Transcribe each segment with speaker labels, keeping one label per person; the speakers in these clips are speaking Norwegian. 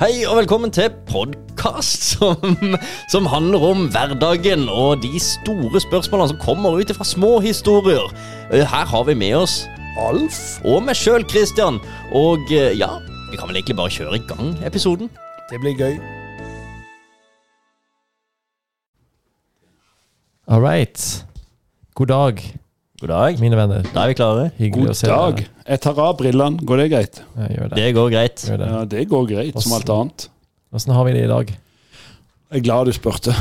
Speaker 1: Hei og velkommen til podkast som, som handler om hverdagen og de store spørsmålene som kommer ut fra små historier. Eh, Her har vi med oss Alf og meg sjøl, Christian. Og eh, ja, vi kan vel egentlig bare kjøre i gang episoden.
Speaker 2: Det blir gøy.
Speaker 3: All right. God dag,
Speaker 1: God dag.
Speaker 3: mine venner.
Speaker 1: Da er vi klare.
Speaker 3: Hyggelig
Speaker 2: God
Speaker 3: å se
Speaker 2: dag.
Speaker 3: dere.
Speaker 2: Jeg tar av brillene. Går det greit?
Speaker 3: Ja, gjør det.
Speaker 1: Det går greit.
Speaker 3: Gjør det.
Speaker 2: Ja, det går greit, som alt annet.
Speaker 3: Åssen har vi det i dag?
Speaker 2: Jeg er glad du spurte.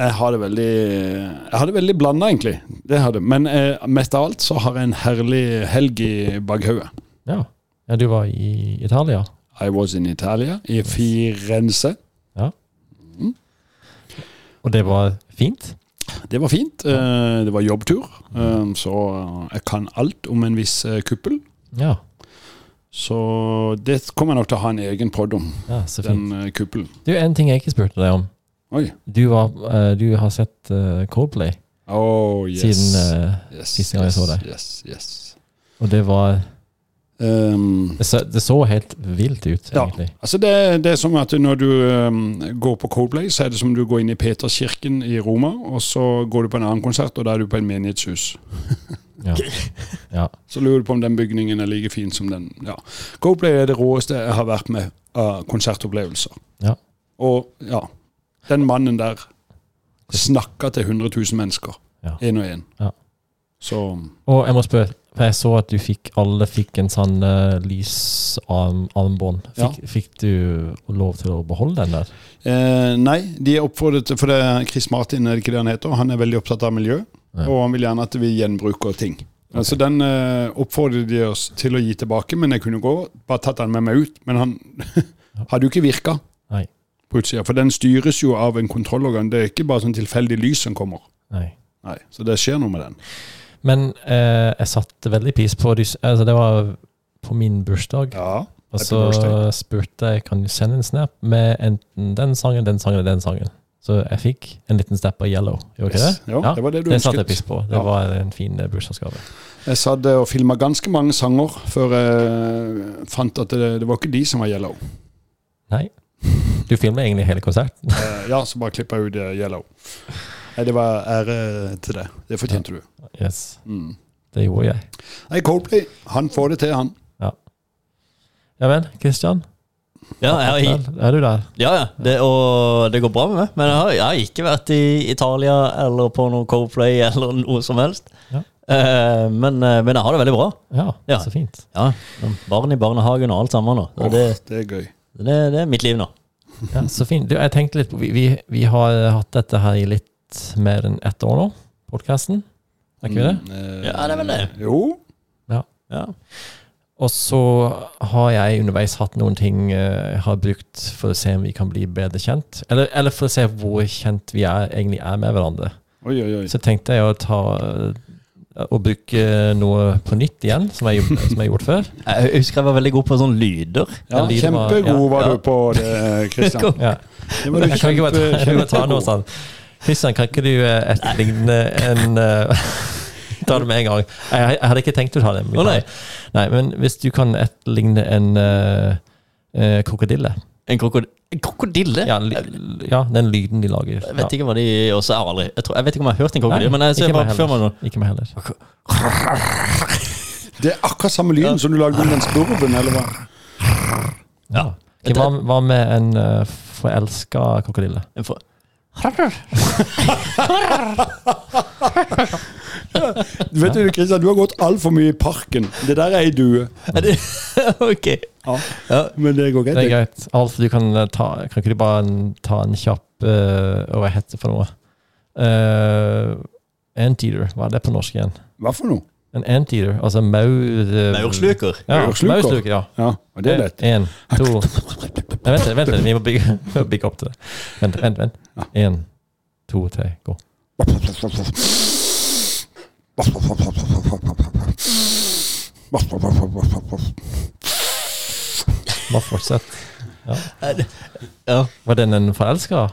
Speaker 2: Jeg har det veldig Jeg har det veldig blanda, egentlig. Det har det. Men eh, mest av alt så har jeg en herlig helg i bakhodet.
Speaker 3: Ja. ja, du var i Italia?
Speaker 2: I was in Italia, i Firenze. Ja.
Speaker 3: Og det var fint?
Speaker 2: Det var fint. Eh, det var jobbtur. Eh, så jeg kan alt om en viss eh, kuppel.
Speaker 3: Ja.
Speaker 2: Så det kommer jeg nok til å ha en egen pod om,
Speaker 3: ja så fint.
Speaker 2: den kuppelen.
Speaker 3: Du, en ting jeg ikke spurte deg om.
Speaker 2: Oi.
Speaker 3: Du, var, du har sett Coldplay
Speaker 2: Oh, yes.
Speaker 3: siden
Speaker 2: yes,
Speaker 3: siste gang jeg så deg.
Speaker 2: Yes, yes.
Speaker 3: Og det var
Speaker 2: Um,
Speaker 3: det så, det så helt vilt ut,
Speaker 2: Ja.
Speaker 3: egentlig.
Speaker 2: altså det, det er som at når du um, går på Coldplay, så er det som du går inn i Peterskirken i Roma, og så går du på en annen konsert, og da er du på en menighetshus.
Speaker 3: Ja. ja.
Speaker 2: Så lurer du på om den bygningen er like fin som den. Ja. Coldplay er det råeste jeg har vært med av konsertopplevelser.
Speaker 3: Ja.
Speaker 2: Og ja, den mannen der snakka til 100 000 mennesker, én og én.
Speaker 3: Ja.
Speaker 2: Så
Speaker 3: Og jeg må spørre, for jeg så at du fikk alle fikk en sånn uh, lysarmbånd. Fikk, fikk du lov til å beholde den der?
Speaker 2: Eh, nei, de er oppfordret For det er Chris Martin, er det ikke det han heter? Han er veldig opptatt av miljø,
Speaker 3: Ja.
Speaker 2: og han vil gjerne at vi gjenbruker ting. Altså Den eh, oppfordret de oss til å gi tilbake, men jeg kunne gå bare tatt den med meg ut. Men han hadde jo ikke virka
Speaker 3: Nei.
Speaker 2: på utsida, for den styres jo av en kontrollorgan. Det er ikke bare sånn tilfeldig lys som kommer.
Speaker 3: Nei.
Speaker 2: Nei, Så det skjer noe med den.
Speaker 3: Men eh, jeg satte veldig pris på de, altså Det var på min bursdag.
Speaker 2: Ja,
Speaker 3: Og så
Speaker 2: bursdag.
Speaker 3: spurte jeg kan du sende en snap med enten den sangen, den sangen eller den sangen. Så jeg fikk en liten step av Yellow. Gjorde
Speaker 2: Yes.
Speaker 3: det?
Speaker 2: Ja, det var det du
Speaker 3: det satte jeg
Speaker 2: ønsket.
Speaker 3: pris på. Det
Speaker 2: Ja.
Speaker 3: var en fin eh, bursdagsgave.
Speaker 2: Jeg satt og filma ganske mange sanger før jeg fant at det, det var ikke de som var yellow.
Speaker 3: Nei. Du filmer egentlig hele konserten.
Speaker 2: Eh, ja, så bare klippa jeg ut eh, yellow. Nei, det var ære til deg. Det fortjente du.
Speaker 3: Yes,
Speaker 2: Mm.
Speaker 3: det gjorde jeg.
Speaker 2: Nei, Coldplay, han får det til, han.
Speaker 3: Ja vel, Kristian?
Speaker 1: Ja, jeg
Speaker 3: Er du der?
Speaker 1: ja, ja. Det, og det går bra med meg. Men jeg har, jeg har ikke vært i Italia eller på noe Coldplay eller noe som helst.
Speaker 3: Ja.
Speaker 1: Uh, men, eh, men jeg har det veldig bra.
Speaker 3: Ja,
Speaker 1: Ja.
Speaker 3: så fint.
Speaker 1: Ja, Barn i barnehagen og alt sammen nå.
Speaker 2: Oh,
Speaker 1: det,
Speaker 2: det er gøy.
Speaker 1: det, det er mitt liv nå.
Speaker 3: Ja, så fint. Du, jeg tenkte litt på, vi, vi, vi har hatt dette her i litt mer enn ett år nå, podkasten. Er ikke vi det?
Speaker 2: Mm, eh,
Speaker 1: Ja, det er vel det.
Speaker 2: Jo.
Speaker 1: Ja.
Speaker 3: Og så har jeg underveis hatt noen ting eh, jeg har brukt for å se om vi kan bli bedre kjent. Eller, eller for å se hvor kjent vi er, egentlig er med hverandre.
Speaker 2: Oi, oi, oi.
Speaker 3: Så tenkte jeg å ta eh, å bruke noe på nytt igjen, som jeg, har som jeg gjorde før.
Speaker 1: Jeg husker jeg var veldig god på sånne lyder.
Speaker 2: Ja,
Speaker 3: lyder Kjempegod var-
Speaker 2: kjempegod var
Speaker 1: ja.
Speaker 2: du på det, Kristian.
Speaker 3: Ja.
Speaker 2: Det var du kjempe-
Speaker 3: jeg kan ikke bare ta noe
Speaker 2: kjempegod.
Speaker 3: sånn. Kristian, kan ikke du eh, etterligne en uh, Ta det med en gang. Jeg, jeg hadde ikke tenkt å ta det. Oh,
Speaker 1: nei.
Speaker 3: nei, men hvis du kan etterligne en uh, krokodille
Speaker 1: En, krokodille? en krokodille?
Speaker 3: ja, ja, den lyden de lager.
Speaker 1: Jeg vet ikke hva de også er aldri. Jeg, tror, jeg vet ikke om jeg har hørt en krokodille,
Speaker 3: Nei,
Speaker 1: men jeg ser bare
Speaker 3: meg
Speaker 1: meg
Speaker 3: heller. Ikke meg heller.
Speaker 2: Det er akkurat samme lyden som du lagde med den spurven, eller hva?
Speaker 3: Ja. Hva, hva med en uh, forelska krokodille?
Speaker 1: En for-
Speaker 2: Vet du, Kristian, du har gått altfor mye i parken. Det der er ei due.
Speaker 1: Er det- ok.
Speaker 2: Ja.
Speaker 1: Ja.
Speaker 2: Men det går
Speaker 3: Det er
Speaker 2: greit.
Speaker 3: greit. Alf, du kan eh, ta Kan ikke du bare ta en kjapp uh, Hva heter det for noe? Uh, anteater. Hva er det på norsk igjen?
Speaker 2: Hva for noe?
Speaker 3: En anteater, altså maur... eh,
Speaker 1: Maursluker.
Speaker 3: Ja,
Speaker 2: Maursluker.
Speaker 3: maursluker, ja.
Speaker 2: Ja, og det er lett.
Speaker 3: En, to Nei, Vent vent. Vi må bygge, bygge opp til det. Vent, vent. vent. En, to, tre, gå. Bare fortsett.
Speaker 1: Ja.
Speaker 3: Var den en forelska?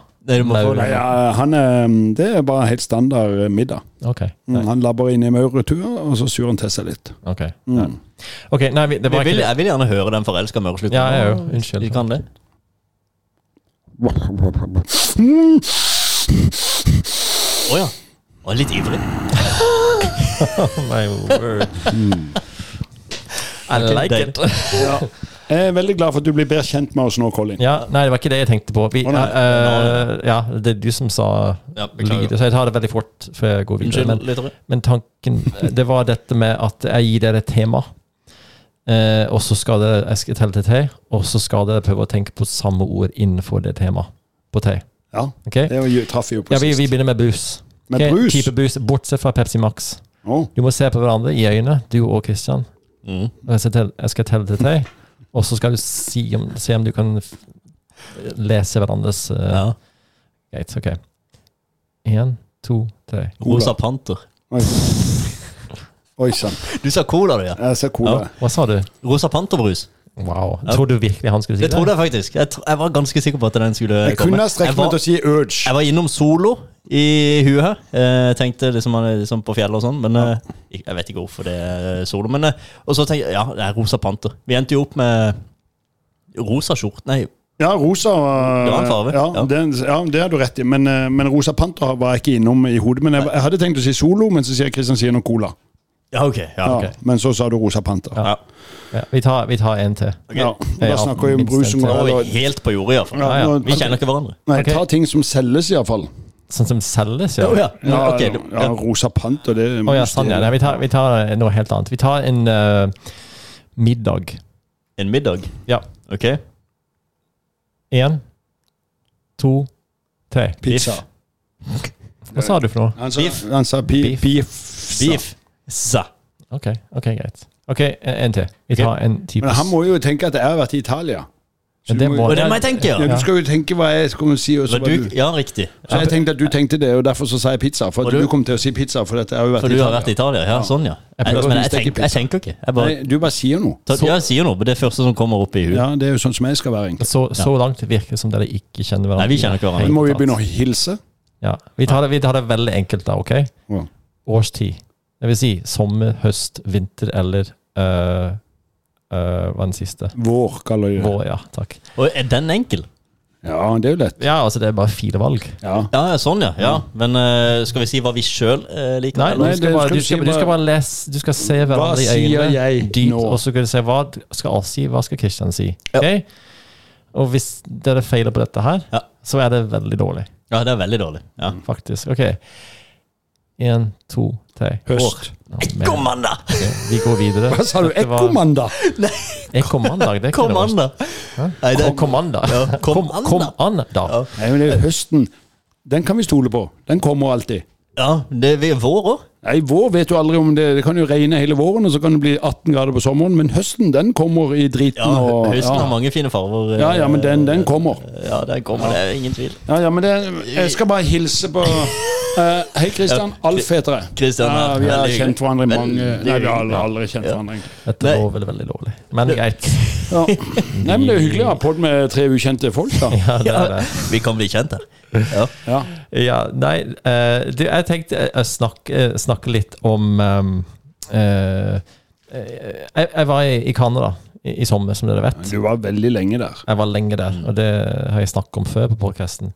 Speaker 2: Ja, han er, det er bare helt standard middag.
Speaker 3: Okay.
Speaker 2: Mm, han labber inn i maurtuer, og så surer han til seg litt.
Speaker 3: ok.
Speaker 2: Mm.
Speaker 3: Ja. Ok, nei, vi- det var
Speaker 1: Jeg vil, jeg vil gjerne høre den forelska maurslutten.
Speaker 3: Ja, jeg òg. Unnskyld.
Speaker 1: Vi kan det. Å ja. Og litt ivrig.
Speaker 3: My word. I like it.
Speaker 2: Ja. Jeg er veldig glad for at du blir bedre kjent med oss nå, Colin.
Speaker 3: Ja, nei, det var ikke det jeg tenkte på. Vi,
Speaker 2: oh, uh,
Speaker 3: eh, ja, det er du som sa
Speaker 1: Ja,
Speaker 3: lyd, så jeg tar det veldig fort før jeg går videre. Men, men tanken Det var dette med at jeg gir dere et tema, uh, og så skal dere jeg skal telle til tre, og så skal dere prøve å tenke på samme ord innenfor det temaet. På tre.
Speaker 2: Ja,
Speaker 3: okay?
Speaker 2: Det traff jo på
Speaker 3: Ja, vi, vi begynner med brus.
Speaker 2: Med
Speaker 3: okay?
Speaker 2: brus?
Speaker 3: Type brus, Bortsett fra Pepsi Max.
Speaker 2: Oh.
Speaker 3: Du må se på hverandre i øynene, du og Christian.
Speaker 1: Mm.
Speaker 3: Jeg skal telle, jeg skal telle til tre, og så skal du si om, se om du kan f- lese hverandres uh,
Speaker 1: Ja.
Speaker 3: Greit, ok. Én, to, tre.
Speaker 1: Rosa Panter.
Speaker 2: Oi. Oi sann.
Speaker 1: Du sa cola, du, ja.
Speaker 2: Jeg sa cola.
Speaker 3: Hva sa du?
Speaker 1: Rosa Panterbrus.
Speaker 3: Wow.
Speaker 1: Jeg,
Speaker 3: Tror du virkelig han skulle si
Speaker 1: Det
Speaker 3: det?
Speaker 1: trodde jeg faktisk. Jeg, tro, jeg var ganske sikker på at den skulle
Speaker 2: Jeg kunne ha strekt
Speaker 1: Jeg
Speaker 2: meg til å si Urge.
Speaker 1: jeg var innom Solo i huet her. Jeg tenkte liksom, liksom på fjellet og sånn, men ja. jeg vet ikke hvorfor det er Solo. Men, eh, og så tenkte jeg ja, det er Rosa Panter. Vi endte jo opp med rosa skjorte. Nei,
Speaker 2: Ja, rosa
Speaker 1: Det var en farve,
Speaker 2: Ja,
Speaker 1: ja.
Speaker 2: Det, ja, det har du rett i. Men, eh, men rosa panter var jeg ikke innom i hodet. Men jeg, jeg hadde tenkt å si Solo, men så sier Kristian sier noe cola.
Speaker 1: Ja, ok. Ja,
Speaker 2: Ja,
Speaker 1: ok.
Speaker 2: Men så sa du rosa panter.
Speaker 1: Ja.
Speaker 3: Ja, vi, tar, vi tar en til.
Speaker 1: Okay.
Speaker 2: Ja, og da snakker vi om
Speaker 3: minst
Speaker 2: brus som
Speaker 3: en
Speaker 1: Nå er vi helt på jordet, iallfall.
Speaker 2: Ja,
Speaker 3: ja.
Speaker 1: Vi kjenner ikke hverandre.
Speaker 2: Nei,
Speaker 3: Ok.
Speaker 2: ta ting som selges, iallfall.
Speaker 3: Sånn som selges, ja.
Speaker 1: Oh, ja.
Speaker 2: Ja,
Speaker 1: ok,
Speaker 2: ja, ja,
Speaker 1: ja.
Speaker 2: rosa panter, det
Speaker 3: Å ja, sånn, ja. Nei, vi, tar, vi tar noe helt annet. Vi tar en eh, middag.
Speaker 1: En middag.
Speaker 3: Ja.
Speaker 1: Ok.
Speaker 3: Én, to, tre.
Speaker 2: Pizza.
Speaker 3: Hva sa du for noe?
Speaker 2: Han sa,
Speaker 1: Beef.
Speaker 2: han sa pi,
Speaker 3: Beef.
Speaker 2: beef.
Speaker 1: Beef. Sa.
Speaker 3: Ok, ok, greit. Ok, en, en til. Vi tar en type
Speaker 2: Men han må jo tenke at jeg har vært i Italia. Så
Speaker 3: Men
Speaker 2: du
Speaker 3: det må-
Speaker 1: Og det må jeg tenke,
Speaker 2: ja,
Speaker 1: ja.
Speaker 2: du skal jo tenke hva jeg skulle si. Og så, var
Speaker 1: du, ja, riktig.
Speaker 2: så jeg tenkte at du tenkte det, og derfor så sa jeg pizza. For
Speaker 1: Og
Speaker 2: at
Speaker 1: du-
Speaker 2: du kom til å si pizza, for dette har jo vært
Speaker 1: For
Speaker 2: i
Speaker 1: du har
Speaker 2: Italia.
Speaker 1: vært i Italia? Ja, sånn, ja.
Speaker 3: Jeg
Speaker 1: Jeg,
Speaker 3: prøver
Speaker 1: men jeg tenker, jeg tenker ikke. Jeg bare
Speaker 2: Nei, du bare sier noe.
Speaker 1: ja, jeg sier noe, men det er første som kommer opp i huet.
Speaker 2: Ja, Det er jo sånn som jeg skal være, egentlig.
Speaker 3: Så, så langt virker det som dere ikke kjenner hverandre.
Speaker 1: Nei, vi kjenner ikke hverandre.
Speaker 2: Men må vi begynne å hilse?
Speaker 3: Ja, vi tar, det, vi tar det veldig enkelt da, ok?
Speaker 2: Ja.
Speaker 3: Årstid. Det vil si sommer, høst, vinter eller øh, øh, Hva er den siste?
Speaker 2: Vår, kaller vi det.
Speaker 3: Vår, ja. Takk.
Speaker 1: Og er den enkel?
Speaker 2: Ja, det er jo lett.
Speaker 3: Ja, altså det er bare fire valg.
Speaker 2: Ja.
Speaker 1: Ja, sånn, ja. ja. Men eh, skal vi si hva vi sjøl liker?
Speaker 3: Nei,
Speaker 1: nei
Speaker 3: du skal, bare, du, skal, du skal
Speaker 2: bare-
Speaker 3: lese Du skal se hverandre i
Speaker 2: sier
Speaker 3: øynene
Speaker 2: jeg
Speaker 3: dypt,
Speaker 2: nå?
Speaker 3: og så skal du se hva skal Alf si, hva skal Kristian si.
Speaker 1: Ja.
Speaker 3: Ok? Og hvis dere feiler på dette her,
Speaker 1: Ja.
Speaker 3: så er det veldig dårlig,
Speaker 1: Ja, det er veldig dårlig. Ja.
Speaker 3: faktisk. Ok. Én, to, tre.
Speaker 2: Høst.
Speaker 3: Ekkomanda
Speaker 1: Ekkomandag!
Speaker 3: Vi går videre.
Speaker 2: Hva sa du?
Speaker 3: ekkomanda? var-
Speaker 2: Ekkomandag?
Speaker 3: Det er ikke det verste.
Speaker 1: Kommanda!
Speaker 3: Hæ?
Speaker 1: Nei, det er-
Speaker 3: Kommanda.
Speaker 1: Ja,
Speaker 3: Kom,
Speaker 1: kommanda.
Speaker 3: kom an, da.
Speaker 1: Ja.
Speaker 2: Nei, men det er høsten. Den kan vi stole på. Den kommer alltid.
Speaker 1: Ja, det er vår òg.
Speaker 2: Nei, vår vet du aldri om det Det kan jo regne hele våren, og så kan det bli 18 grader på sommeren, men høsten, den kommer i driten
Speaker 1: Ja,
Speaker 2: og
Speaker 1: høsten
Speaker 2: ja.
Speaker 1: har mange fine farger.
Speaker 2: Ja, ja, men den, den kommer.
Speaker 1: Ja, den kommer, det er ingen tvil.
Speaker 2: Ja, ja, men det, jeg skal bare hilse på uh, Hei, Kristian. Alf heter jeg.
Speaker 1: Christian,
Speaker 2: Ja, vi har kjent hverandre i mange Nei, vi har aldri, kjent hverandre.
Speaker 3: Dette var veldig, veldig lovlig. Men greit.
Speaker 2: Ja. Nei, men det er hyggelig å ha podd med tre ukjente folk, da.
Speaker 3: Ja, det er det.
Speaker 1: Vi kan bli kjent her. Ja.
Speaker 2: Ja.
Speaker 3: Ja, nei uh, du, Jeg tenkte å snakke, snakke litt om um, eh, eh, jeg, jeg var i, i Canada i, i sommer, som dere vet.
Speaker 2: Du var veldig lenge der.
Speaker 3: Jeg var lenge der, og det har jeg snakket om før på podcasten.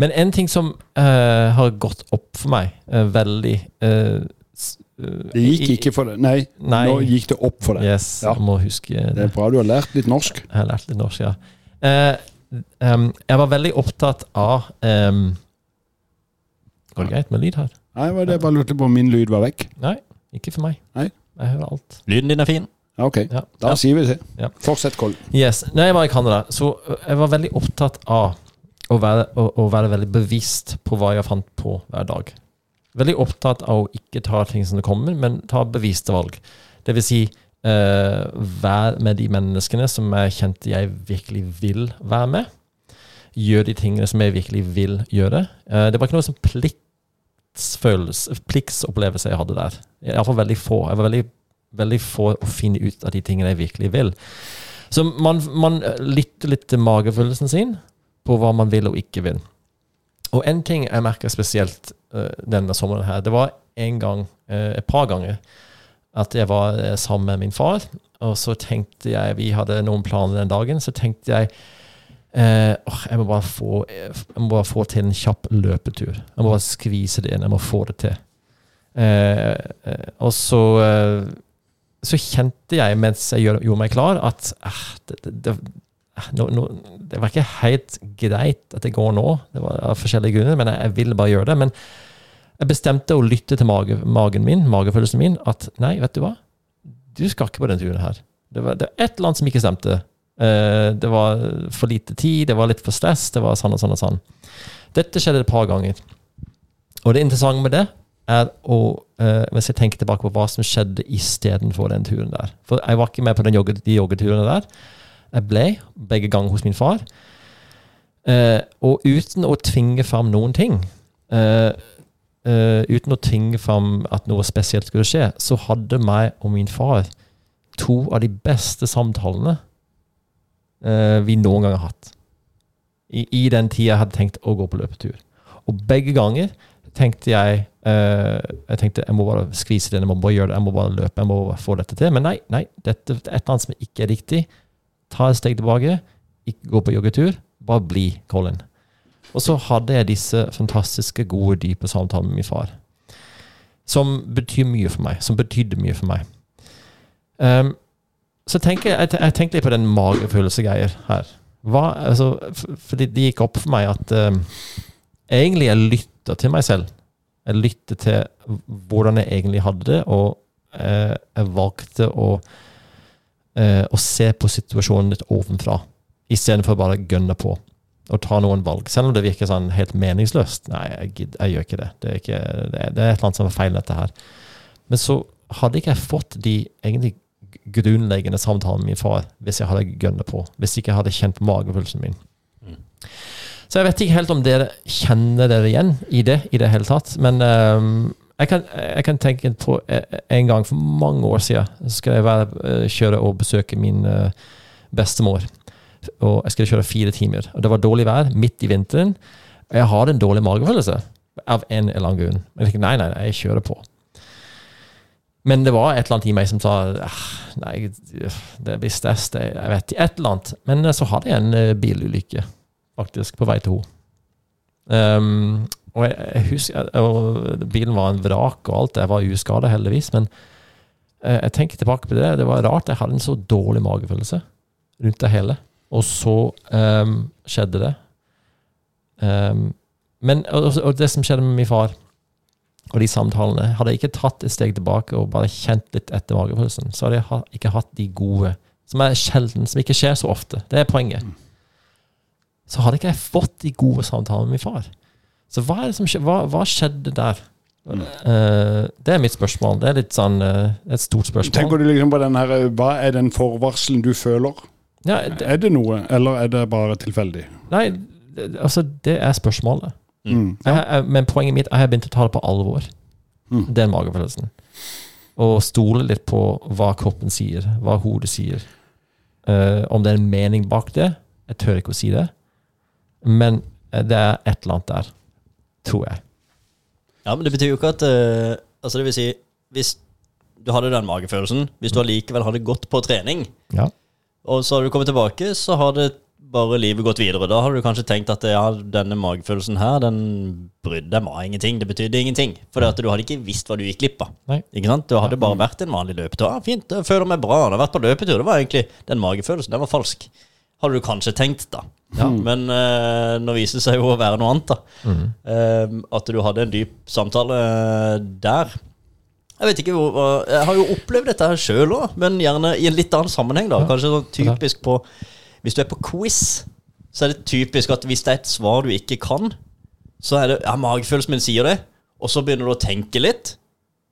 Speaker 3: Men en ting som eh, har gått opp for meg eh, veldig eh, eh,
Speaker 2: Det gikk ikke for deg. Nei,
Speaker 3: Nei.
Speaker 2: nå gikk det opp for deg.
Speaker 3: Yes,
Speaker 2: Ja.
Speaker 3: jeg må huske
Speaker 2: Det er bra du har lært litt norsk.
Speaker 3: Jeg har lært litt norsk, ja. Eh, em, jeg var veldig opptatt av um, Går det greit med lyd her?
Speaker 2: Nei, var det bare lurte på om min lyd var vekk.
Speaker 3: Nei, ikke for meg.
Speaker 2: Nei.
Speaker 3: Jeg hører alt.
Speaker 1: Lyden din er fin.
Speaker 2: Ok,
Speaker 3: Ja.
Speaker 2: da
Speaker 3: Ja.
Speaker 2: sier vi det.
Speaker 3: Ja.
Speaker 2: Fortsett, Koll.
Speaker 3: Yes. Når jeg var i Canada, så jeg var veldig opptatt av å være, å, å være veldig bevisst på hva jeg fant på hver dag. Veldig opptatt av å ikke ta ting som det kommer, men ta bevisste valg. Det vil si eh, vær med de menneskene som jeg kjente jeg virkelig vil være med. Gjør de tingene som jeg virkelig vil gjøre. Eh, det var ikke noe sånn pliktsfølelse, pliktsopplevelse jeg hadde der. Iallfall veldig få. Jeg var veldig, veldig få å finne ut av de tingene jeg virkelig vil. Så man, man lytter litt til magefølelsen sin på hva man vil og ikke vil. Og en ting jeg merker spesielt uh, denne sommeren her, det var en gang, uh, et par ganger, at jeg var eh, sammen med min far, og så tenkte jeg, vi hadde noen planer den dagen, så tenkte jeg, Eh, åh, jeg, må få, jeg må bare få til en kjapp løpetur. Jeg må bare skvise det inn. Jeg må få det til. Eh, eh, og så eh, så kjente jeg mens jeg gjorde, gjorde meg klar, at eh, det, det, det, eh, nå, nå, det var ikke helt greit at det går nå. Det var av forskjellige grunner, men jeg, jeg ville bare gjøre det. Men jeg bestemte å lytte til mage, magen min, magefølelsen min, at nei, vet du hva? Du skal ikke på den turen her. Det var, det var et eller annet som ikke stemte. Eh, det var for lite tid, det var litt for stress, det var sånn og sånn og sånn. Dette skjedde et par ganger. Og det interessante med det er å eh, Hvis jeg tenker tilbake på hva som skjedde istedenfor den turen der. For jeg var ikke med på den jogge, de joggeturene der. Jeg ble begge ganger hos min far. Eh, og uten å tvinge fram noen ting Uten å tvinge fram at noe spesielt skulle skje, så hadde meg og min far to av de beste samtalene vi noen gang har hatt. I, I den tida jeg hadde tenkt å gå på løpetur. Og begge ganger tenkte jeg eh, Jeg tenkte jeg må bare skvise det, jeg må bare gjøre det, jeg må bare løpe, jeg må få dette til. Men nei, nei, dette er et eller annet som ikke er riktig. Ta et steg tilbake, ikke gå på joggetur, bare bli Colin. Og så hadde jeg disse fantastiske, gode, dype samtalene med min far. Som betyr mye for meg. Som betydde mye for meg. Um, så tenker jeg, jeg, tenker litt på den magefølelsegreier her. Hva, altså, for, fordi det gikk opp for meg at um, egentlig jeg lytter til meg selv. Jeg lytter til hvordan jeg egentlig hadde det, og uh, jeg valgte å, uh, å se på situasjonen litt ovenfra, istedenfor bare å gønne på og ta noen valg. Selv om det virker sånn helt meningsløst. Nei, jeg, gidder- jeg gjør ikke det. Det er, ikke, det, er, det er et eller annet som er feil, dette her. Men så hadde ikke jeg fått de egentlig grunnleggende samtale med min far hvis jeg hadde gønnet på. Hvis ikke jeg hadde kjent på magefølelsen min. Så jeg vet ikke helt om dere kjenner dere igjen i det i det hele tatt. Men um, jeg, kan, jeg kan tenke på eh, en gang for mange år siden så skal jeg være, eh, kjøre og besøke min uh, bestemor. Og jeg skulle kjøre fire timer. Og det var dårlig vær midt i vinteren. Og jeg hadde en dårlig magefølelse av en eller annen grunn. Men jeg tenkte nei, nei, nei, jeg kjører på. Men det var et eller annet i meg som sa «Ah, Nei, det blir stress, det, jeg vet ikke. Et eller annet. Men eh, så hadde jeg en eh, bilulykke, faktisk, på vei til henne. Um, og jeg, jeg husker og Bilen var en vrak og alt. Jeg var uskada, heldigvis. Men eh, jeg tenker tilbake på det. Det var rart. Jeg hadde en så dårlig magefølelse rundt det hele. Og så um, skjedde det. Um, men og, og det som skjedde med min far, og de samtalene Hadde jeg ikke tatt et steg tilbake og bare kjent litt etter magefølelsen, så hadde jeg ikke hatt de gode Som er sjelden, som ikke skjer så ofte. Det er poenget. Så hadde ikke jeg fått de gode samtalene med min far. Så hva, er det som hva, hva skjedde der? Eh, det er mitt spørsmål. Det er litt sånn uh, et stort spørsmål.
Speaker 2: Tenker du liksom på den her Hva er den forvarselen du føler?
Speaker 3: ja, det,
Speaker 2: Er det noe, eller er det bare tilfeldig?
Speaker 3: nei, det, altså, det er spørsmålet.
Speaker 2: Mm.
Speaker 3: Jeg, jeg, men poenget mitt er at jeg begynte å ta det på alvor.
Speaker 2: Mm.
Speaker 3: Den magefølelsen. Og stole litt på hva kroppen sier, hva hodet sier. Uh, om det er en mening bak det, jeg tør ikke å si det. Men eh, det er et eller annet der, tror jeg.
Speaker 1: Ja, men det betyr jo ikke at uh, Altså, det vil si, hvis du hadde den magefølelsen, hvis du allikevel hadde gått på trening,
Speaker 3: Ja.
Speaker 1: og så har du kommet tilbake, så har det bare livet gått videre. Da hadde du kanskje tenkt at ja, denne magefølelsen her, den brydde deg meg ingenting. Det betydde ingenting. For at du hadde ikke visst hva du gikk glipp av. Ikke sant? Du hadde bare vært en vanlig løpetur. Ja, fint, jeg føler meg bra. Jeg har vært på løpetur. Det var egentlig den magefølelsen. Den var falsk. Hadde du kanskje tenkt, da. Ja, Men eh, nå viser det seg jo å være noe annet, da. Eh, at du hadde en dyp samtale eh, der. Jeg vet ikke hvor Jeg har jo opplevd dette her sjøl òg, men gjerne i en litt annen sammenheng. da Kanskje sånn typisk på Hvis du er på quiz, så er det typisk at hvis det er et svar du ikke kan, så er det Ja, magefølelsen min sier det, og så begynner du å tenke litt.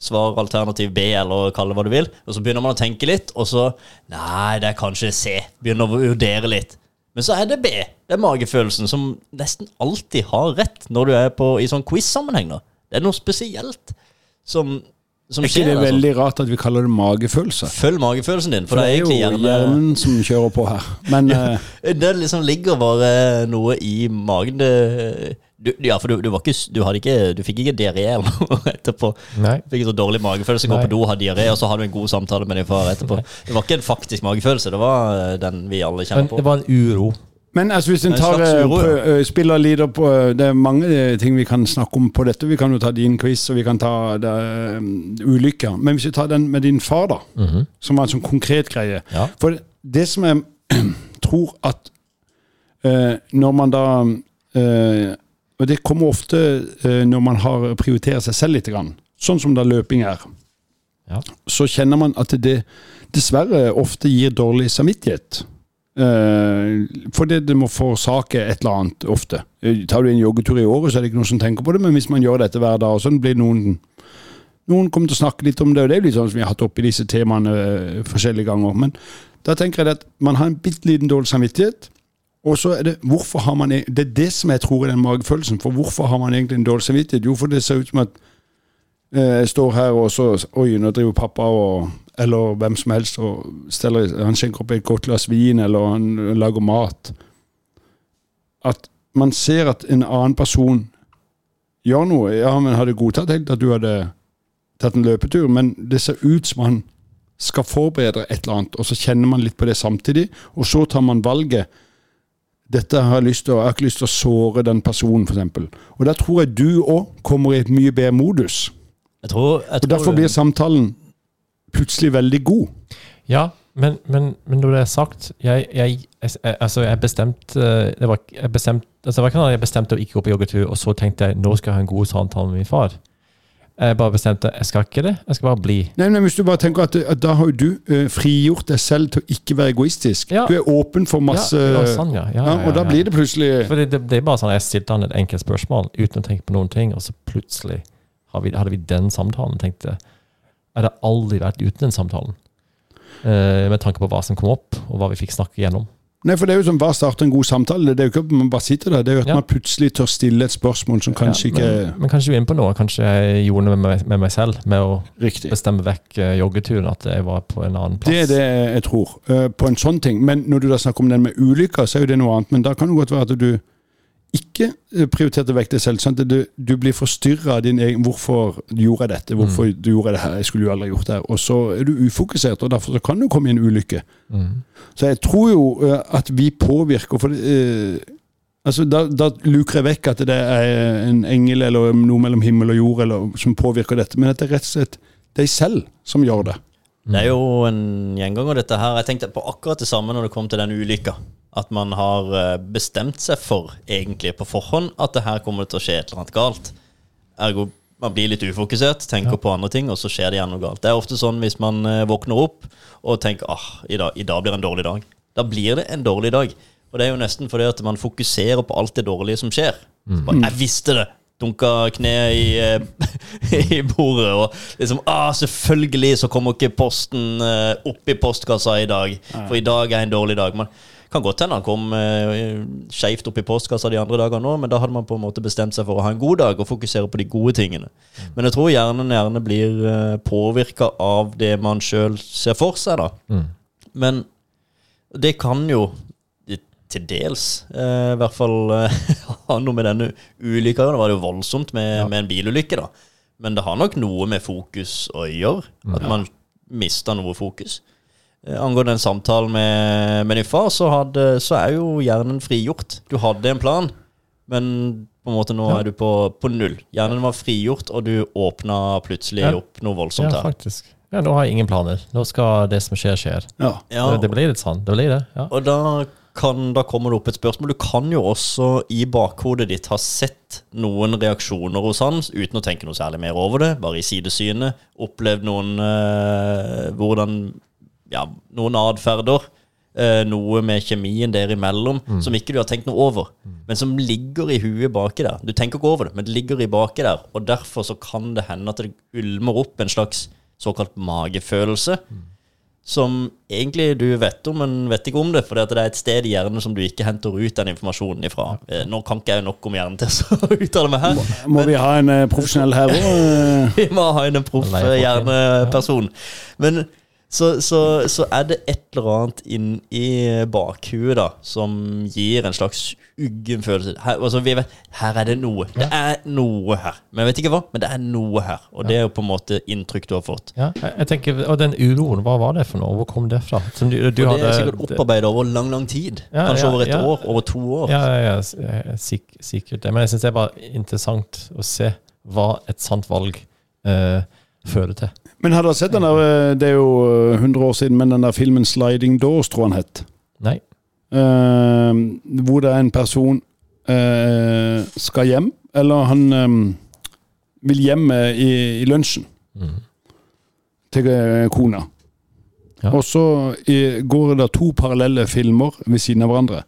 Speaker 1: Svar alternativ B, eller kall det hva du vil. Og så begynner man å tenke litt, og så Nei, det er kanskje C. Begynner å vurdere litt. Men så er det B. Det er magefølelsen som nesten alltid har rett når du er på, i sånn quiz-sammenheng. da. Det er noe spesielt som, som
Speaker 2: Er ikke det
Speaker 1: altså.
Speaker 2: veldig rart at vi kaller det magefølelse?
Speaker 1: Følg magefølelsen din, for,
Speaker 2: For det er
Speaker 1: er egentlig gjerne
Speaker 2: hjernen som kjører på her. Men ja,
Speaker 1: Det liksom ligger bare noe i magen. Det, du, ja, for du, du, var ikke, du, hadde ikke, du fikk ikke diaré eller noe etterpå.
Speaker 3: Nei.
Speaker 1: Du fikk så dårlig magefølelse, går
Speaker 3: Nei.
Speaker 1: på do, har diaré, og så har du en god samtale med din far etterpå. Det var ikke en faktisk magefølelse, det var eh, den vi alle kjenner
Speaker 3: Men
Speaker 1: på.
Speaker 3: det var en uro.
Speaker 2: Men altså, hvis en tar, eh,
Speaker 1: uro, ja.
Speaker 2: eh, spiller leader på eh, Det er mange ting vi kan snakke om på dette. Vi kan jo ta din quiz, og vi kan ta det, um, ulykker. Men hvis vi tar den med din far, da,
Speaker 3: Mhm.
Speaker 2: som var en sånn konkret greie.
Speaker 3: Ja.
Speaker 2: For det som jeg tror at eh, når man da eh, Og det kommer ofte eh, når man har prioritert seg selv litt, grann, sånn som da løping er.
Speaker 3: Ja.
Speaker 2: Så kjenner man at det dessverre ofte gir dårlig samvittighet. Eh, fordi det må forårsake et eller annet ofte. Eh, Tar du en joggetur i året, så er det ikke noen som tenker på det, men hvis man gjør dette hver dag, sånn blir noen noen kommer til å snakke litt om det, og det er jo litt sånn som vi har hatt oppe i disse temaene eh, forskjellige ganger. Men da tenker jeg at man har en bitte liten dårlig samvittighet. Og så er det hvorfor har man e- Det er det som jeg tror er den magefølelsen. For hvorfor har man egentlig en dårlig samvittighet? Jo, for det ser ut som at jeg står her og så Oi, nå driver pappa og Eller hvem som helst og steller Han skjenker opp et godt glass vin, eller han lager mat. At man ser at en annen person gjør noe. Ja, men hadde godtatt helt at du hadde tatt en løpetur, men det ser ut som han skal forberede et eller annet, og så kjenner man litt på det samtidig, og så tar man valget. Dette har jeg lyst til, jeg har ikke lyst til å såre den personen, f.eks. Og da tror jeg du òg kommer i et mye bedre modus.
Speaker 1: Jeg tror, jeg
Speaker 2: Og derfor blir samtalen plutselig veldig god.
Speaker 3: Ja, men, men, men når det er sagt Jeg, jeg, jeg, altså jeg bestemte det var, jeg bestemte, altså jeg bestemte å ikke gå på joggetur, og så tenkte jeg nå skal jeg ha en god samtale med min far. Jeg bare bestemte jeg skal ikke det, jeg skal bare bli.
Speaker 2: Nei, nei hvis du bare tenker at, at Da har jo du uh, frigjort deg selv til å ikke være egoistisk.
Speaker 3: Ja.
Speaker 2: Du er åpen for masse
Speaker 3: ja, sånn, ja. Ja,
Speaker 2: ja, Og da blir det plutselig
Speaker 3: Fordi det, det, er bare sånn jeg stilte han et enkelt spørsmål uten å tenke på noen ting, og så plutselig hadde vi den samtalen. tenkte jeg, hadde aldri vært uten den samtalen. Eh, med tanke på hva som kom opp, og hva vi fikk snakke gjennom.
Speaker 2: Nei, for det er jo som hva starter en god samtale. Det er jo ikke at man bare sitter der, det er jo at
Speaker 3: Ja.
Speaker 2: man plutselig tør stille et spørsmål som kanskje
Speaker 3: Ja, men,
Speaker 2: ikke
Speaker 3: men kanskje du er inne på noe. Kanskje jeg gjorde noe med med meg selv med å
Speaker 2: riktig.
Speaker 3: bestemme vekk eh, joggeturen, at jeg var på en annen plass.
Speaker 2: Det er det jeg tror, eh, på en sånn ting. Men når du da snakker om den med ulykker, så er jo det noe annet. Men da kan det godt være at du ikke eh, prioriterte vekk deg selv. Sånn at du, du blir forstyrra av din egen 'Hvorfor gjorde jeg dette? Hvorfor
Speaker 3: Mm.
Speaker 2: du gjorde jeg det her? Jeg skulle jo aldri gjort det her.' Og så er du ufokusert, og derfor så kan du komme i en ulykke.
Speaker 3: Mm.
Speaker 2: Så jeg tror jo eh, at vi påvirker for eh, altså da, da luker jeg vekk at det er en engel eller noe mellom himmel og jord eller, som påvirker dette, men at det er rett og slett deg selv som gjør det.
Speaker 1: Det er jo en gjenganger, dette her. Jeg tenkte på akkurat det samme når det kom til den ulykka. At man har eh, bestemt seg for, egentlig på forhånd, at det her kommer til å skje et eller annet galt. Ergo man blir litt ufokusert, tenker på andre ting, og så skjer det igjen noe galt. Det er ofte sånn hvis man eh, våkner opp og tenker ah, i dag, i dag blir en dårlig dag. Da blir det en dårlig dag. Og det er jo nesten fordi at man fokuserer på alt det dårlige som skjer. Så bare, jeg visste det! Dunka kneet i, eh, i bordet og liksom ah, Selvfølgelig så kommer ikke posten opp i postkassa i dag, for i dag er en dårlig dag. Man kan godt hende han kom eh, skeivt opp i postkassa de andre dagene òg, men da hadde man på en måte bestemt seg for å ha en god dag og fokusere på de gode tingene. Men jeg tror hjernen gjerne blir uh, påvirka av det man sjøl ser for seg, da.
Speaker 3: Mm.
Speaker 1: Men det kan jo til dels eh, i hvert fall eh, ha noe med denne ulykka Det var jo voldsomt med,
Speaker 3: Ja.
Speaker 1: med en bilulykke, da. Men det har nok noe med fokus å gjøre. At man mista noe fokus. Eh, angående den samtalen med, med din far, så, hadde, så er jo hjernen frigjort. Du hadde en plan, men på en måte nå
Speaker 3: Ja.
Speaker 1: er du på, på null. Hjernen var frigjort, og du åpna plutselig
Speaker 3: Ja.
Speaker 1: opp noe voldsomt her.
Speaker 3: Ja, faktisk. Ja, nå har jeg ingen planer. Nå skal det som skjer, skjer.
Speaker 2: Ja.
Speaker 1: Ja,
Speaker 3: Det, det blir litt sånn. Det blir det. Ja.
Speaker 1: Og da, kan, da kommer det opp et spørsmål. Du kan jo også i bakhodet ditt ha sett noen reaksjoner hos han uten å tenke noe særlig mer over det, bare i sidesynet. Opplevd noen øh, hvordan Ja, noen atferder. eh, noe med kjemien der imellom som ikke du har tenkt noe over, men som ligger i huet baki der. Du tenker ikke over det, men det ligger i baki der, og derfor så kan det hende at det ulmer opp en slags såkalt magefølelse som egentlig du vet om, men vet ikke om det. For det er et sted i hjernen som du ikke henter ut den informasjonen ifra. Eh, Nå kan ikke jeg nok om hjernen til å uttale meg her.
Speaker 2: Må vi ha en eh, profesjonell her òg?
Speaker 1: Vi må ha en proff hjerneperson. Men så, så, så er det et eller annet inn i bakhuet da som gir en slags uggen følelse. Her, altså, vi vet, her er det noe. Det er noe her. Men jeg vet ikke hva, men det er noe her. Og det er jo på en måte inntrykk du har fått.
Speaker 3: Ja, jeg, tenker, Og den uroen, hva var det for noe? Hvor kom det fra? Du, du
Speaker 1: og det er sikkert opparbeidet over lang, lang tid.
Speaker 3: Ja,
Speaker 1: Kanskje
Speaker 3: ja,
Speaker 1: over et år, over to år.
Speaker 3: Ja, ja, ja, eh, sik sikkert det. Men jeg syns det er bare interessant å se hva et sant valg eh, fører til.
Speaker 2: Men har dere sett den der, eh, det er jo eh, 100 år siden, men den der filmen 'Sliding Doors', tror han het.
Speaker 3: Nei.
Speaker 2: Eh, hvor det er en person eh, skal hjem, eller han eh, vil hjem eh, i, i lunsjen
Speaker 3: Mm.
Speaker 2: til eh, kona.
Speaker 3: Ja.
Speaker 2: Og så eh, går det to parallelle filmer ved siden av hverandre.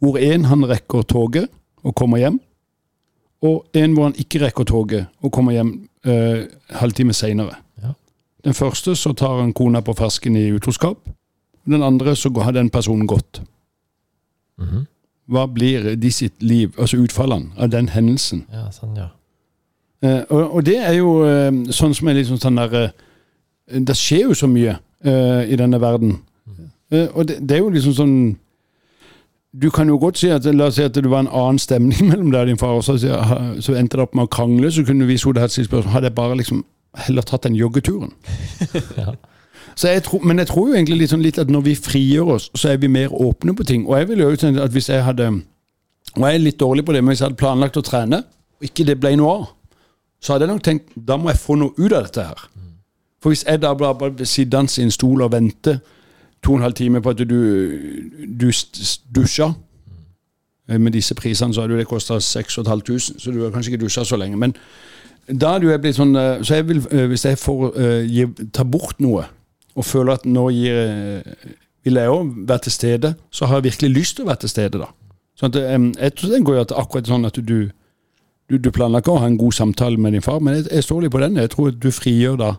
Speaker 2: Hvor en han rekker toget og kommer hjem, og en hvor han ikke rekker toget og kommer hjem eh, halvtime seinere. Den første så tar han kona på fersken i utroskap. Den andre så har den personen gått.
Speaker 3: Mhm.
Speaker 2: Hva blir de sitt liv, altså utfallene av den hendelsen?
Speaker 3: Ja, sånn, ja.
Speaker 2: Eh, og, og det er jo eh, sånn som er liksom sånn der eh, Det skjer jo så mye eh, i denne verden. Eh, og det, det er jo liksom sånn Du kan jo godt si at La oss si at det var en annen stemning mellom deg og din far, og så, så endte det opp med å krangle, så kunne vi så det her spørsmål Hadde jeg bare liksom heller tatt den joggeturen?
Speaker 3: Ja.
Speaker 2: Så jeg tror, men jeg tror jo egentlig litt, sånn litt at når vi frigjør oss, så er vi mer åpne på ting. Og jeg vil jo tenke at hvis jeg hadde Og jeg er litt dårlig på det, men hvis jeg hadde planlagt å trene, og ikke det ble noe av, så hadde jeg nok tenkt da må jeg få noe ut av dette her. For hvis jeg da bare, bare blir sittende i en stol og vente to og en halv time på at du, du dusja eh, Med disse prisene så hadde det kosta 6500, så du har kanskje ikke dusja så lenge. Men da hadde jo blitt sånn eh, Så jeg vil, eh, hvis jeg får uh, ta bort noe, og føler at nå gir vil jeg òg være til stede, så har jeg virkelig lyst til å være til stede, da. Sånn at, um, jeg tror det går jo at akkurat sånn at du du, du ikke å ha en god samtale med din far, men jeg, jeg står litt på den. Jeg tror at du frigjør da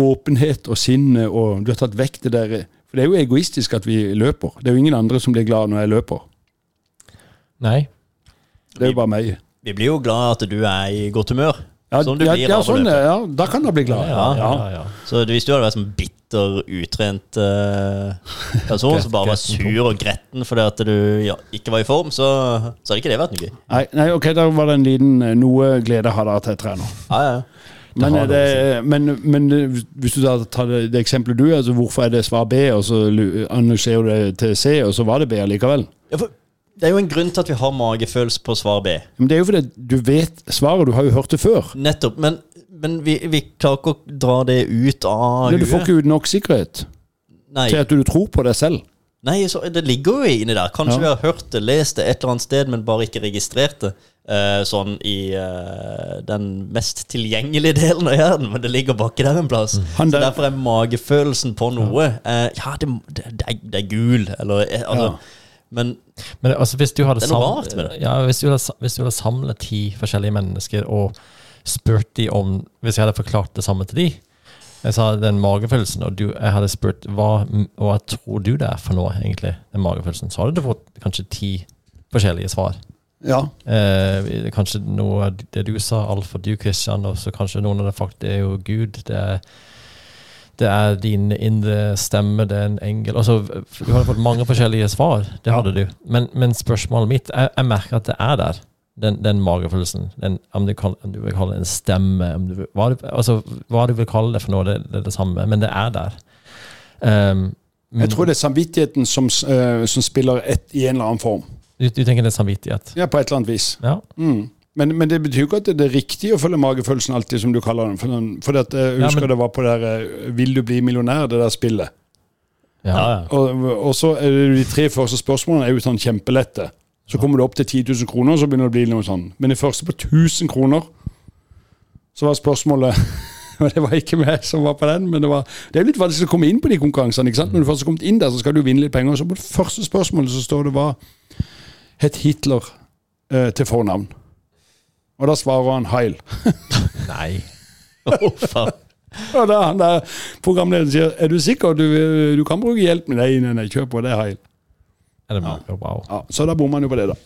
Speaker 2: åpenhet og sinne, og du har tatt vekk det der For det er jo egoistisk at vi løper. Det er jo ingen andre som blir glad når jeg løper.
Speaker 3: Nei.
Speaker 2: Det er jo bare meg.
Speaker 1: Vi blir jo glad at du er i godt humør.
Speaker 2: Ja,
Speaker 1: Sånn du
Speaker 2: ja,
Speaker 1: blir
Speaker 2: ja, sånn, ja, da kan jeg bli glad.
Speaker 3: Ja, ja,
Speaker 2: Ja.
Speaker 3: ja.
Speaker 1: Så hvis du hadde vært sånn bitter, utrent uh, person som bare var sur og gretten fordi at du ja, ikke var i form, så, så hadde ikke det vært noe gøy.
Speaker 2: Nei, nei, ok, da var det en liten eh, Noe glede har dere til jeg trener.
Speaker 1: Ja, ja, ja.
Speaker 2: Men,
Speaker 3: har
Speaker 2: er det, men, men eh, hvis du da tar det, det eksempelet du er, altså hvorfor er det svar B, og så analyserer du det til C, og så var det B allikevel?
Speaker 1: ja for det er jo en grunn til at vi har magefølelse på svar B.
Speaker 2: Men det er jo fordi du vet svaret, du har jo hørt det før.
Speaker 1: Nettopp. Men, men vi, vi klarer ikke å dra det ut av
Speaker 2: Men du får ikke ut nok sikkerhet
Speaker 1: Nei.
Speaker 2: til at du tror på deg selv.
Speaker 1: Nei, så det ligger jo inni der. Kanskje
Speaker 2: Ja.
Speaker 1: vi har hørt det, lest det et eller annet sted, men bare ikke registrert det. eh, sånn i eh, den mest tilgjengelige delen av hjernen, men det ligger baki der en plass.
Speaker 2: Han
Speaker 1: Så Derfor er magefølelsen på noe eh, Ja, det, det, det, er, det er gul, eller eh, altså,
Speaker 2: Ja.
Speaker 1: Men
Speaker 3: Men altså, hvis du hadde
Speaker 1: Det er noe rart med det.
Speaker 3: Ja, hvis du hadde, hvis du hadde samlet ti forskjellige mennesker og spurt de om Hvis jeg hadde forklart det samme til de Jeg sa den magefølelsen, og du, jeg hadde spurt hva, hva tror du det er for noe, egentlig, den magefølelsen, så hadde du fått kanskje ti forskjellige svar.
Speaker 2: Ja.
Speaker 3: Eh, kanskje noe av det du sa, Alf og du, Christian, og så kanskje noen av det faktisk det er jo Gud. Det er, det er din indre stemme, det er en engel. Altså, du hadde fått mange forskjellige svar. Det hadde du. Men, men spørsmålet mitt Jeg, jeg merker at det er der. Den, den magefølelsen. Den, om, du kan, om du vil kalle det en stemme om du hva, du, altså, hva du vil kalle det for noe, det, det er det samme. Men det er der. Um,
Speaker 2: Jeg tror det er samvittigheten som, eh, som spiller et, i en eller annen form.
Speaker 3: du, du tenker det er samvittighet?
Speaker 2: Ja, på et eller annet vis.
Speaker 3: Ja.
Speaker 2: Mm. Men, men det betyr ikke at det er riktig å følge magefølelsen alltid, som du kaller den. For, den- for at, jeg
Speaker 3: Ja,
Speaker 2: husker
Speaker 3: men-
Speaker 2: det var på det der eh, 'Vil du bli millionær?' det der spillet.
Speaker 3: ja.
Speaker 1: ja, ja.
Speaker 2: Og, og så er det de tre første spørsmålene er jo sånn kjempelette. Så kommer du opp til 10 000 kroner, så begynner det å bli noe sånn. Men det første på 1000 kroner, så var spørsmålet Og det var ikke meg som var på den, men det var Det er jo litt vanskelig å komme inn på de konkurransene. ikke sant? Når du først har kommet inn der, så skal du vinne litt penger. Så på det første spørsmålet så står det hva het Hitler eh, til fornavn? Og da svarer han Heil.
Speaker 3: Nei.
Speaker 2: Og da han der programlederen sier er du sikker du, du kan bruke hjelp? Nei, nei, nei, kjør på, det er Heil.
Speaker 3: Er det mage? Wow.
Speaker 2: Ja, så da bommer han jo på det, da.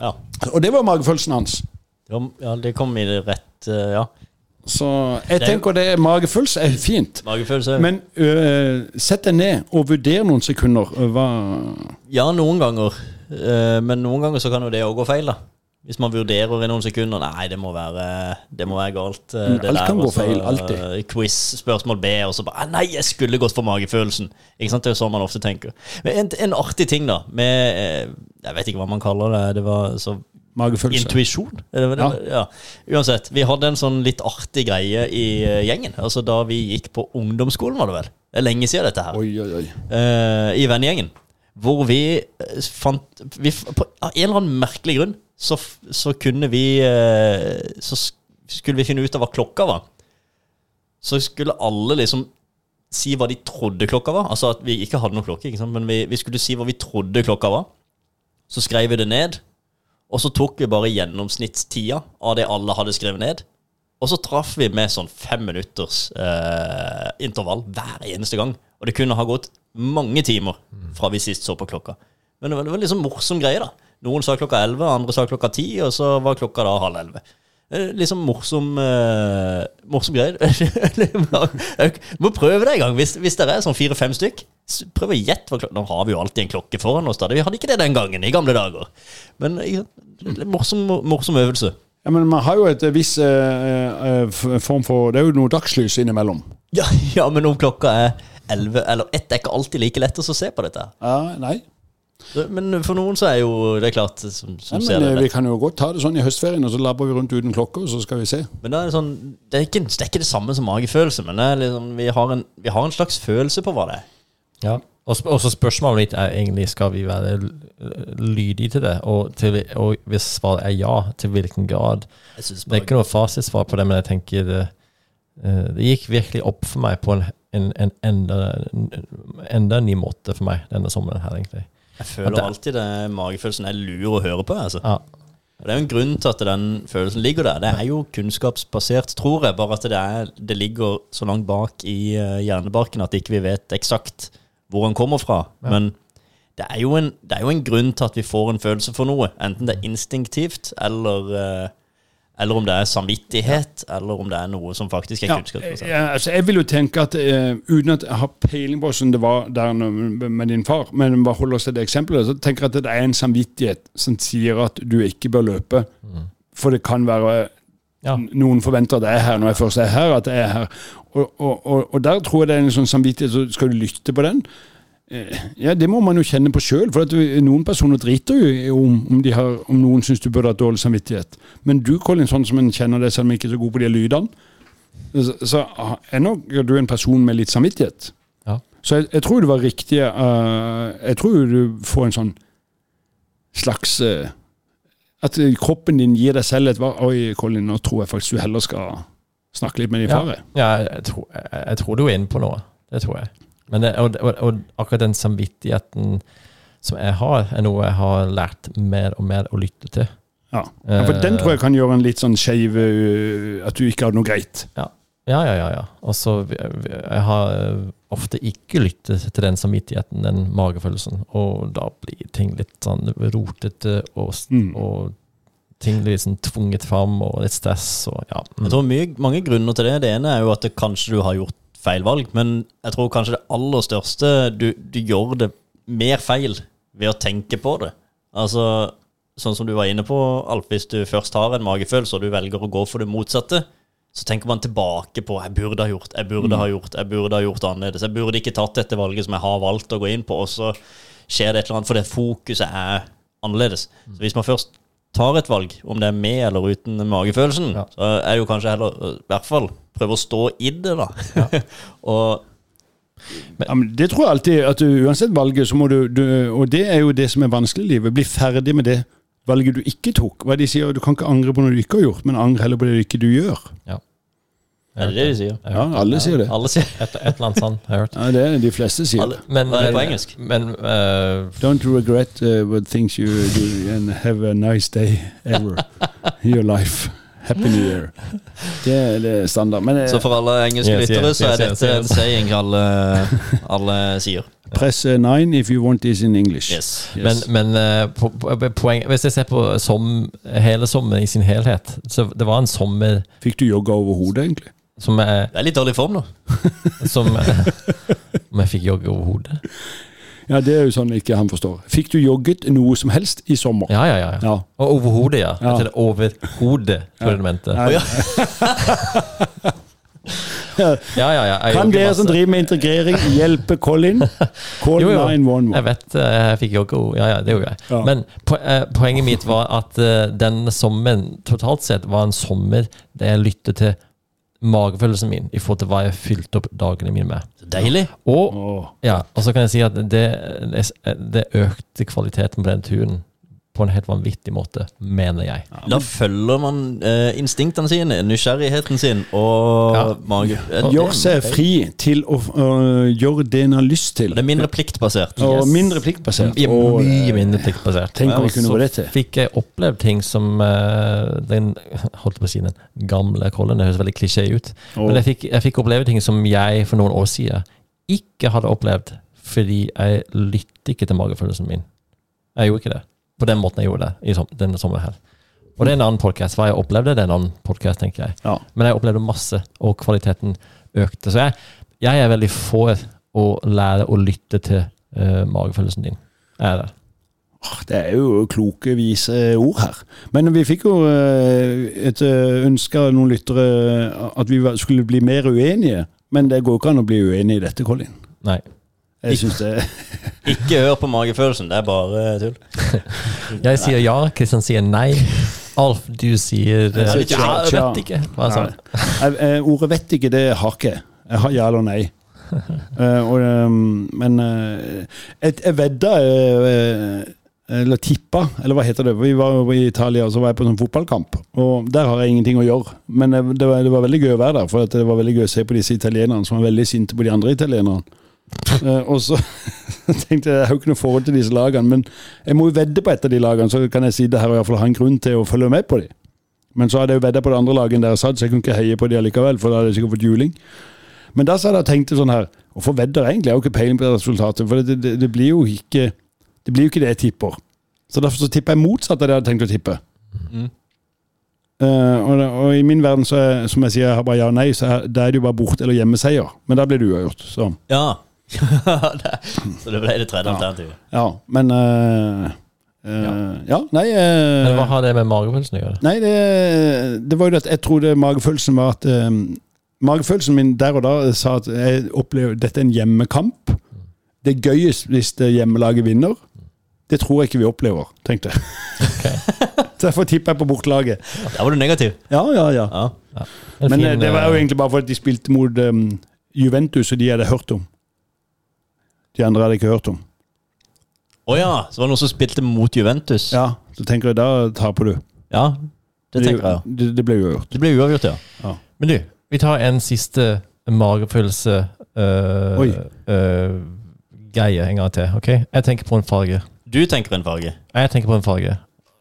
Speaker 1: Ja.
Speaker 2: Og det var magefølelsen hans.
Speaker 1: Ja, ja, det kom i det rett eh, Ja.
Speaker 2: Så jeg
Speaker 1: Det er
Speaker 2: tenker det er magefølelse er fint.
Speaker 1: Magefølelse.
Speaker 2: Men øh, sett deg ned og vurder noen sekunder. Hva
Speaker 1: Ja, noen ganger. Eh, men noen ganger så kan jo det òg gå feil, da. Hvis man vurderer i noen sekunder Nei, det må være, det må være galt. eh,
Speaker 2: Mm,
Speaker 1: det
Speaker 2: alt
Speaker 1: der,
Speaker 2: kan gå feil, alltid.
Speaker 1: eh, Quiz, spørsmål B, og så bare «Ah, Nei, jeg skulle gått for magefølelsen. Ikke sant? Det er jo sånn man ofte tenker. Men en, en artig ting, da, med eh, Jeg vet ikke hva man kaller det. Det var så
Speaker 2: Magefølelse.
Speaker 1: Intuisjon? Det- Ja. Uansett. Vi hadde en sånn litt artig greie i gjengen. Altså Da vi gikk på ungdomsskolen, var det vel. Det er lenge siden dette her.
Speaker 2: Oi, oi, oi.
Speaker 1: Uh, I vennegjengen. Hvor vi fant vi, På en eller annen merkelig grunn så, så kunne vi eh, Så skulle vi finne ut av hva klokka var. Så skulle alle liksom si hva de trodde klokka var. Altså at vi ikke hadde noen klokke, men vi, vi skulle si hva vi trodde klokka var. Så skrev vi det ned, og så tok vi bare gjennomsnittstida av det alle hadde skrevet ned. Og så traff vi med sånn fem minutters eh, intervall hver eneste gang. Og det kunne ha gått mange timer fra vi sist så på klokka. Men det var, det var sånn morsom greie, da. Noen sa klokka elleve, andre sa klokka ti, og så var klokka da halv elleve. Liksom morsom uh, Morsom greie. Må prøve det en gang. Hvis, hvis dere er sånn fire-fem stykk, prøv å gjette hva klokka Nå har vi jo alltid en klokke foran oss. da Vi hadde ikke det den gangen, i gamle dager. Men? Litt morsom, morsom øvelse.
Speaker 2: Ja, men man har jo et viss øh, øh, form for Det er jo noe dagslys innimellom.
Speaker 1: Ja, ja, men om klokka er 11 eller ett, er ikke alltid like lett å se på dette.
Speaker 2: Ja, nei.
Speaker 1: Men for noen så er jo det klart som, som ser
Speaker 2: men
Speaker 1: det
Speaker 2: øh, Vi kan jo godt ta det sånn i høstferien, og så labber vi rundt uten klokke, og så skal vi se.
Speaker 1: Men da er det sånn Det er ikke, det er ikke det samme som magefølelse, men det er liksom, vi, har en, vi har en slags følelse på hva det er.
Speaker 3: Ja. Og så spørsmålet mitt er egentlig skal vi være lydige til det, og, til, og hvis svaret er ja, til hvilken grad. Det er ikke noe fasitsvar på det, men jeg tenker det, eh, det gikk virkelig opp for meg på en, en, en enda, en enda ny måte for meg denne sommeren her, egentlig.
Speaker 1: Jeg føler
Speaker 3: det-
Speaker 1: alltid det magefølelsen er lur å høre på. Altså.
Speaker 3: Ja.
Speaker 1: Og Det er jo en grunn til at den følelsen ligger der. Det er jo kunnskapsbasert, tror jeg. Bare at det, er, det ligger så langt bak i eh, hjernebarken at ikke vi vet eksakt hvor den kommer fra.
Speaker 3: Ja.
Speaker 1: Men det er, jo en, det er jo en grunn til at vi får en følelse for noe. Enten det er instinktivt, eller, eh, eller om det er samvittighet, eller om det er noe som faktisk er
Speaker 2: Ja,
Speaker 1: kunnskapsbasert.
Speaker 2: ja, altså jeg vil jo tenke at uh, Uten at jeg har peiling på hvordan det var der med din far, men bare holder oss til det eksempelet, så tenker jeg at det er en samvittighet som sier at du ikke bør løpe. For det kan være
Speaker 3: Ja.
Speaker 2: Noen forventer at jeg er her når jeg først er her. at jeg er her. Og, og, og, og der tror jeg det er en sånn samvittighet, så skal du lytte på den. Eh, Ja, Det må man jo kjenne på sjøl. At noen personer driter jo om, om, de har, om noen syns du burde ha dårlig samvittighet. Men du, Colin, sånn som en kjenner deg, selv om ikke er så god på de lydene, så, så er nok du en person med litt samvittighet.
Speaker 3: Ja.
Speaker 2: Så jeg, jeg tror det var riktig uh, Jeg tror du får en sånn slags uh, At kroppen din gir deg selv et Oi, Colin, nå tror jeg faktisk du heller skal snakke litt med din
Speaker 3: Ja.
Speaker 2: far. jeg.»
Speaker 3: Ja, jeg, tror, jeg, jeg tror du er inne på noe. Det tror jeg. Men det, og, og, og akkurat den samvittigheten som jeg har, er noe jeg har lært mer og mer å lytte til.
Speaker 2: Ja. ja, For den tror jeg kan gjøre en litt sånn skeiv øh, At du ikke har noe greit.
Speaker 3: Ja, ja, ja. ja. Og så Jeg har eh, ofte ikke lyttet til den samvittigheten, den magefølelsen, og da blir ting litt sånn rotete, og,
Speaker 2: Mm.
Speaker 3: og ting blir sånn tvunget fram, og litt stress, og ja. Mm.
Speaker 1: Jeg tror mye, mange grunner til det. Det ene er jo at det kanskje du har gjort feil valg, men jeg tror kanskje det aller største Du, du gjør det mer feil ved å tenke på det. Altså, sånn som du var inne på, Alf, hvis du først har en magefølelse, og du velger å gå for det motsatte, så tenker man tilbake på 'jeg burde ha gjort', 'jeg burde ha gjort', 'jeg burde ha gjort annerledes'. 'Jeg burde ikke tatt dette valget som jeg har valgt å gå inn på', og så skjer det et eller annet for det fokuset er annerledes. Så hvis man først tar et valg, om det er med eller uten magefølelsen,
Speaker 3: Ja.
Speaker 1: så er det jo kanskje heller øh, i hvert fall prøve å stå i det, da. og
Speaker 2: Ja, men det tror jeg alltid, at du, uansett valget, så må du, du Og det er jo det som er vanskelig i livet. Bli ferdig med det valget du ikke tok. Hva de sier, Du kan ikke angre på noe du ikke har gjort, men angre heller på det du ikke du gjør.
Speaker 1: Er det det de sier?
Speaker 2: Ja, alle sier det.
Speaker 1: Alle sier
Speaker 3: Et, et eller annet sånt, har jeg hørt.
Speaker 2: Ja, det er det de fleste sier.
Speaker 1: alle.
Speaker 3: Men,
Speaker 1: det er på engelsk?
Speaker 3: Men uh,
Speaker 2: Don't regret uh, what things you do, and have a nice day ever your life. Happy New Year. Det er det standard. Men eh,
Speaker 1: Så for alle engelske
Speaker 3: Yes,
Speaker 1: lyttere
Speaker 3: yes,
Speaker 1: så er
Speaker 3: yes,
Speaker 1: dette en
Speaker 3: yes.
Speaker 1: saying alle, alle sier.
Speaker 2: Press eh, nine if you want this in English.
Speaker 1: Yes.
Speaker 2: Yes.
Speaker 3: Men, men eh, po poeng, hvis jeg ser på som, hele sommeren i sin helhet Så det var en sommer
Speaker 2: Fikk du jogga over hodet, egentlig?
Speaker 3: Som jeg,
Speaker 1: Det er litt dårlig form nå.
Speaker 3: som, eh, Om jeg fikk jogge over hodet?
Speaker 2: Ja, det er jo sånn ikke han forstår. Fikk du jogget noe som helst i sommer?
Speaker 3: Ja, ja, ja. ja. Og over hodet, ja.
Speaker 2: Ja.
Speaker 3: Jeg tenkte over hodet, tror jeg du mente.
Speaker 2: Nei.
Speaker 1: Ja.
Speaker 3: Ja, ja, ja. Jeg
Speaker 2: Kan
Speaker 3: jogger
Speaker 2: dere
Speaker 3: masse.
Speaker 2: som driver med integrering, hjelpe Colin? Call
Speaker 3: Jo, jo.
Speaker 2: 911.
Speaker 3: Jeg vet eh, jeg fikk jogge over Ja, ja, det gjorde jeg.
Speaker 2: Ja.
Speaker 3: Men po eh, poenget mitt var at eh, denne sommeren totalt sett var en sommer der jeg lyttet til magefølelsen min i forhold til hva jeg fylte opp dagene mine med.
Speaker 1: Så deilig.
Speaker 3: Og. Ja, og så kan jeg si at det, det økte kvaliteten på den turen på en helt vanvittig måte, mener jeg.
Speaker 1: Da følger man eh, instinktene sine, nysgjerrigheten sin og
Speaker 3: Ja.
Speaker 1: mage. Eh,
Speaker 2: Gjør seg fri til å uh, gjøre det en har lyst til.
Speaker 1: Det er mindre pliktbasert.
Speaker 2: Og mindre pliktbasert. Ja,
Speaker 3: mye
Speaker 2: øh,
Speaker 3: mindre pliktbasert.
Speaker 2: Tenk om vi kunne
Speaker 3: så
Speaker 2: det til.
Speaker 3: fikk jeg opplevd ting som uh, den holdt på å si den gamle kollen, det høres veldig klisjé ut.
Speaker 2: og,
Speaker 3: Men jeg fikk, jeg fikk oppleve ting som jeg for noen år siden ikke hadde opplevd fordi jeg lytter ikke til magefølelsen min. Jeg gjorde ikke det. På den måten jeg gjorde det i som, denne sommeren her. Og det er en annen podkast. Hva jeg opplevde, det er en annen podcast, tenker jeg.
Speaker 2: ja.
Speaker 3: Men jeg opplevde masse, og kvaliteten økte. Så jeg, jeg er veldig for å lære å lytte til uh, magefølelsen din. Jeg er det.
Speaker 2: Det er jo kloke, vise ord her. Men vi fikk jo øh, et øh, ønske av noen lyttere at vi skulle bli mer uenige. Men det går ikke an å bli uenig i dette, Colin.
Speaker 3: Nei.
Speaker 2: Jeg syns det
Speaker 1: Ikke hør på magefølelsen, det er bare tull.
Speaker 3: Jeg sier ja, Kristian sier nei. Alf, du sier eh,
Speaker 2: Jeg sier tja,
Speaker 3: ja, jeg vet ikke. Hva sa
Speaker 2: Nei. Jeg, eh, Ordet 'vet ikke', det har ikke jeg. Jeg har ja eller nei. Uh, og, um, men uh, jeg, jeg vedda uh, Eller tippa, eller hva heter det. Vi var i Italia og så var jeg på sånn fotballkamp. Og der har jeg ingenting å gjøre. Men eh, det var, det var veldig gøy å være der, for at det var veldig gøy å se på disse italienerne som var veldig sinte på de andre italienerne. Eh, og så tenkte jeg jeg har jo ikke noe forhold til disse lagene, men jeg må jo vedde på et av de lagene, så kan jeg sitte her og i hvert fall ha en grunn til å følge med på dem. Men så hadde jeg jo vedda på det andre laget enn der jeg satt, så jeg kunne ikke heie på de allikevel, for da hadde jeg sikkert fått juling. Men da satt jeg og tenkte sånn her Hvorfor vedder jeg egentlig? Jeg har jo ikke peiling på resultatet. For det, det, det blir jo ikke Det blir jo ikke det jeg tipper. Så derfor så tipper jeg motsatt av det jeg hadde tenkt å tippe.
Speaker 1: Mm.
Speaker 2: Uh, og, og i min verden, så er, som jeg sier, jeg har bare ja og nei, så er, da er det jo bare bort- eller hjemmeseier. Men da blir det uavgjort. Så
Speaker 1: Ja. Så det ble det tredje
Speaker 2: Ja.
Speaker 1: alternativet.
Speaker 2: ja. Men uh, uh, ja. nei uh,
Speaker 3: Men hva har det med magefølelsen å gjøre?
Speaker 2: Nei, det, det var jo det at jeg trodde magefølelsen var at um, Magefølelsen min der og da sa at jeg opplever dette er en hjemmekamp. Det er gøyest hvis det hjemmelaget vinner. Det tror jeg ikke vi opplever, tenkte jeg. Derfor tipper jeg på bortelaget.
Speaker 1: Der var du negativ.
Speaker 2: Ja, ja, ja.
Speaker 1: Ja.
Speaker 3: En
Speaker 2: Men
Speaker 3: fin,
Speaker 2: det var jo egentlig bare fordi de spilte mot um, Juventus, og de hadde hørt om. De andre hadde jeg ikke hørt om.
Speaker 1: Å ja, så var det noen som spilte mot Juventus.
Speaker 2: Ja, Så tenker jeg da taper du.
Speaker 1: Ja, det tenker jeg. ja.
Speaker 2: Det, det ble uavgjort.
Speaker 1: Det ble uavgjort, ja.
Speaker 2: Ja.
Speaker 3: Men du, vi tar en siste magefølelse øh,
Speaker 2: Oi.
Speaker 3: øh, greie en gang til. ok? Jeg tenker på en farge.
Speaker 1: Du tenker en farge.
Speaker 3: Jeg tenker på en farge.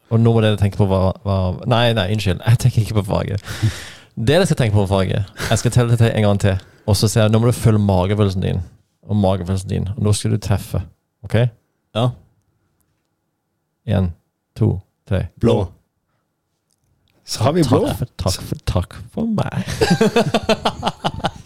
Speaker 3: Og nå må dere tenke på hva, hva Nei, nei, unnskyld. Jeg tenker ikke på farge. Dere skal tenke på en farge. Jeg skal telle det til en gang til. Og så ser jeg nå må du følge magefølelsen din. Og magefølelsen din. Og nå skal du treffe. Ok?
Speaker 1: Ja.
Speaker 3: Én, to, tre.
Speaker 2: Blå. Sa vi blå?
Speaker 3: Takk for, takk for, takk for meg.